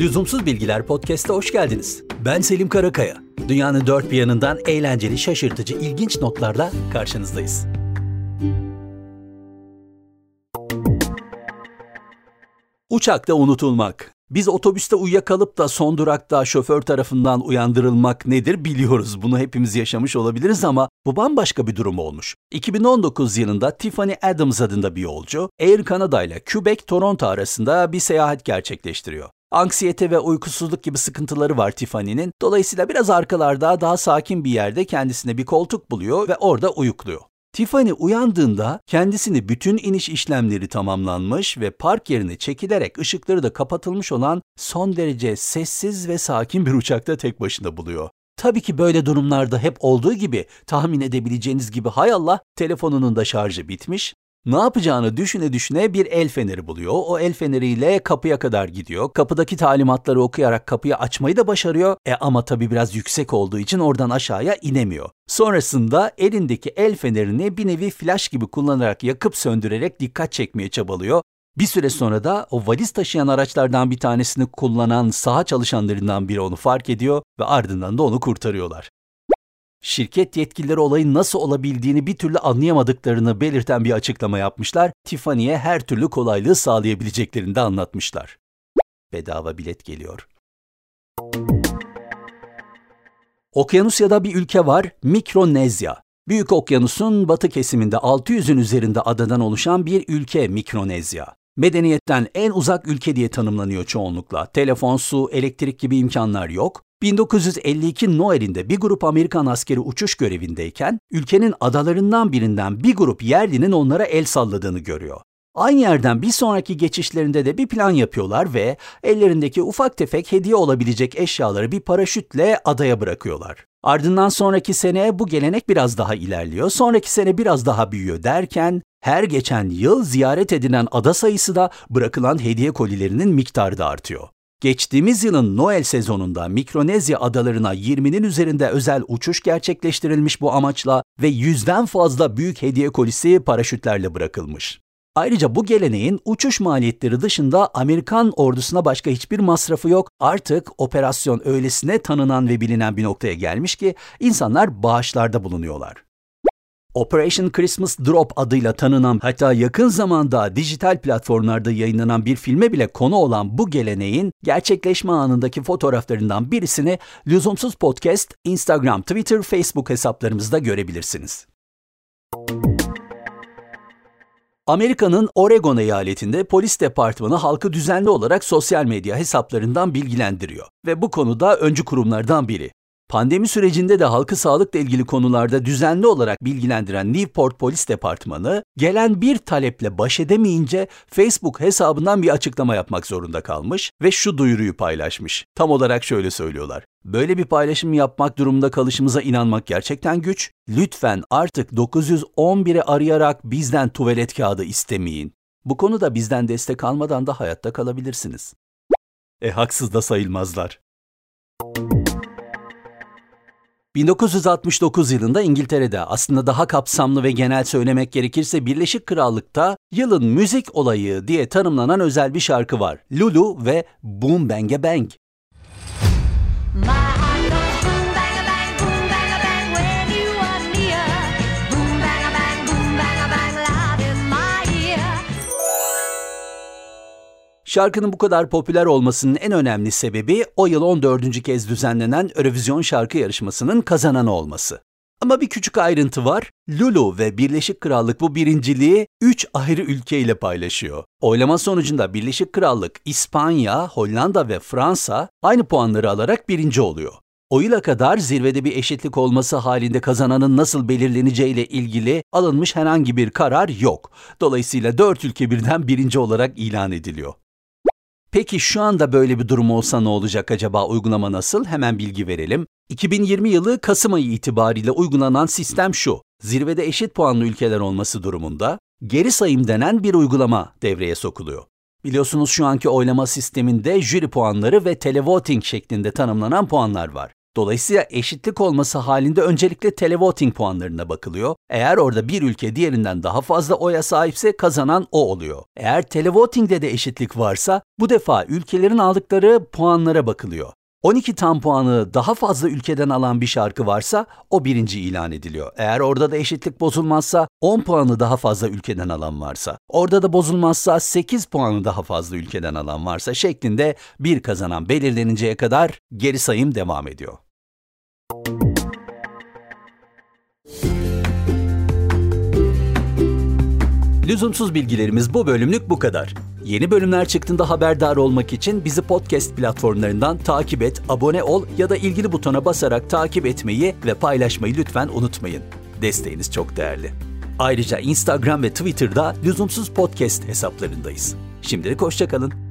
Lüzumsuz Bilgiler Podcast'a hoş geldiniz. Ben Selim Karakaya. Dünyanın dört bir yanından eğlenceli, şaşırtıcı, ilginç notlarla karşınızdayız. Uçakta unutulmak. Biz otobüste uyuyakalıp da son durakta şoför tarafından uyandırılmak nedir biliyoruz. Bunu hepimiz yaşamış olabiliriz ama bu bambaşka bir durum olmuş. 2019 yılında Tiffany Adams adında bir yolcu Air Canada ile Quebec Toronto arasında bir seyahat gerçekleştiriyor. Anksiyete ve uykusuzluk gibi sıkıntıları var Tiffany'nin. Dolayısıyla biraz arkalarda daha sakin bir yerde kendisine bir koltuk buluyor ve orada uyukluyor. Tiffany uyandığında kendisini bütün iniş işlemleri tamamlanmış ve park yerine çekilerek ışıkları da kapatılmış olan son derece sessiz ve sakin bir uçakta tek başına buluyor. Tabii ki böyle durumlarda hep olduğu gibi tahmin edebileceğiniz gibi hay Allah telefonunun da şarjı bitmiş ne yapacağını düşüne düşüne bir el feneri buluyor. O el feneriyle kapıya kadar gidiyor. Kapıdaki talimatları okuyarak kapıyı açmayı da başarıyor. E ama tabii biraz yüksek olduğu için oradan aşağıya inemiyor. Sonrasında elindeki el fenerini bir nevi flash gibi kullanarak yakıp söndürerek dikkat çekmeye çabalıyor. Bir süre sonra da o valiz taşıyan araçlardan bir tanesini kullanan saha çalışanlarından biri onu fark ediyor ve ardından da onu kurtarıyorlar. Şirket yetkilileri olayın nasıl olabildiğini bir türlü anlayamadıklarını belirten bir açıklama yapmışlar. Tiffany'ye her türlü kolaylığı sağlayabileceklerini de anlatmışlar. Bedava bilet geliyor. Okyanusya'da bir ülke var, Mikronezya. Büyük Okyanus'un batı kesiminde 600'ün üzerinde adadan oluşan bir ülke Mikronezya. Medeniyetten en uzak ülke diye tanımlanıyor çoğunlukla. Telefon, su, elektrik gibi imkanlar yok. 1952 Noel'inde bir grup Amerikan askeri uçuş görevindeyken ülkenin adalarından birinden bir grup yerlinin onlara el salladığını görüyor. Aynı yerden bir sonraki geçişlerinde de bir plan yapıyorlar ve ellerindeki ufak tefek hediye olabilecek eşyaları bir paraşütle adaya bırakıyorlar. Ardından sonraki sene bu gelenek biraz daha ilerliyor, sonraki sene biraz daha büyüyor derken her geçen yıl ziyaret edilen ada sayısı da bırakılan hediye kolilerinin miktarı da artıyor. Geçtiğimiz yılın Noel sezonunda Mikronezya adalarına 20'nin üzerinde özel uçuş gerçekleştirilmiş bu amaçla ve yüzden fazla büyük hediye kolisi paraşütlerle bırakılmış. Ayrıca bu geleneğin uçuş maliyetleri dışında Amerikan ordusuna başka hiçbir masrafı yok. Artık operasyon öylesine tanınan ve bilinen bir noktaya gelmiş ki insanlar bağışlarda bulunuyorlar. Operation Christmas Drop adıyla tanınan hatta yakın zamanda dijital platformlarda yayınlanan bir filme bile konu olan bu geleneğin gerçekleşme anındaki fotoğraflarından birisini Lüzumsuz Podcast, Instagram, Twitter, Facebook hesaplarımızda görebilirsiniz. Amerika'nın Oregon eyaletinde polis departmanı halkı düzenli olarak sosyal medya hesaplarından bilgilendiriyor ve bu konuda öncü kurumlardan biri. Pandemi sürecinde de halkı sağlıkla ilgili konularda düzenli olarak bilgilendiren Newport Polis Departmanı, gelen bir taleple baş edemeyince Facebook hesabından bir açıklama yapmak zorunda kalmış ve şu duyuruyu paylaşmış. Tam olarak şöyle söylüyorlar. Böyle bir paylaşım yapmak durumunda kalışımıza inanmak gerçekten güç. Lütfen artık 911'i arayarak bizden tuvalet kağıdı istemeyin. Bu konuda bizden destek almadan da hayatta kalabilirsiniz. E haksız da sayılmazlar. 1969 yılında İngiltere'de aslında daha kapsamlı ve genel söylemek gerekirse Birleşik Krallık'ta yılın müzik olayı diye tanımlanan özel bir şarkı var. Lulu ve Boom Bang Bang. Şarkının bu kadar popüler olmasının en önemli sebebi o yıl 14. kez düzenlenen Eurovision şarkı yarışmasının kazananı olması. Ama bir küçük ayrıntı var. Lulu ve Birleşik Krallık bu birinciliği 3 ayrı ülkeyle paylaşıyor. Oylama sonucunda Birleşik Krallık, İspanya, Hollanda ve Fransa aynı puanları alarak birinci oluyor. O yıla kadar zirvede bir eşitlik olması halinde kazananın nasıl belirleneceği ile ilgili alınmış herhangi bir karar yok. Dolayısıyla dört ülke birden birinci olarak ilan ediliyor. Peki şu anda böyle bir durum olsa ne olacak acaba? Uygulama nasıl? Hemen bilgi verelim. 2020 yılı Kasım ayı itibariyle uygulanan sistem şu. Zirvede eşit puanlı ülkeler olması durumunda geri sayım denen bir uygulama devreye sokuluyor. Biliyorsunuz şu anki oylama sisteminde jüri puanları ve televoting şeklinde tanımlanan puanlar var. Dolayısıyla eşitlik olması halinde öncelikle televoting puanlarına bakılıyor. Eğer orada bir ülke diğerinden daha fazla oya sahipse kazanan o oluyor. Eğer televotingde de eşitlik varsa bu defa ülkelerin aldıkları puanlara bakılıyor. 12 tam puanı daha fazla ülkeden alan bir şarkı varsa o birinci ilan ediliyor. Eğer orada da eşitlik bozulmazsa 10 puanı daha fazla ülkeden alan varsa, orada da bozulmazsa 8 puanı daha fazla ülkeden alan varsa şeklinde bir kazanan belirleninceye kadar geri sayım devam ediyor. Lüzumsuz bilgilerimiz bu bölümlük bu kadar. Yeni bölümler çıktığında haberdar olmak için bizi podcast platformlarından takip et, abone ol ya da ilgili butona basarak takip etmeyi ve paylaşmayı lütfen unutmayın. Desteğiniz çok değerli. Ayrıca Instagram ve Twitter'da Lüzumsuz Podcast hesaplarındayız. Şimdilik hoşçakalın.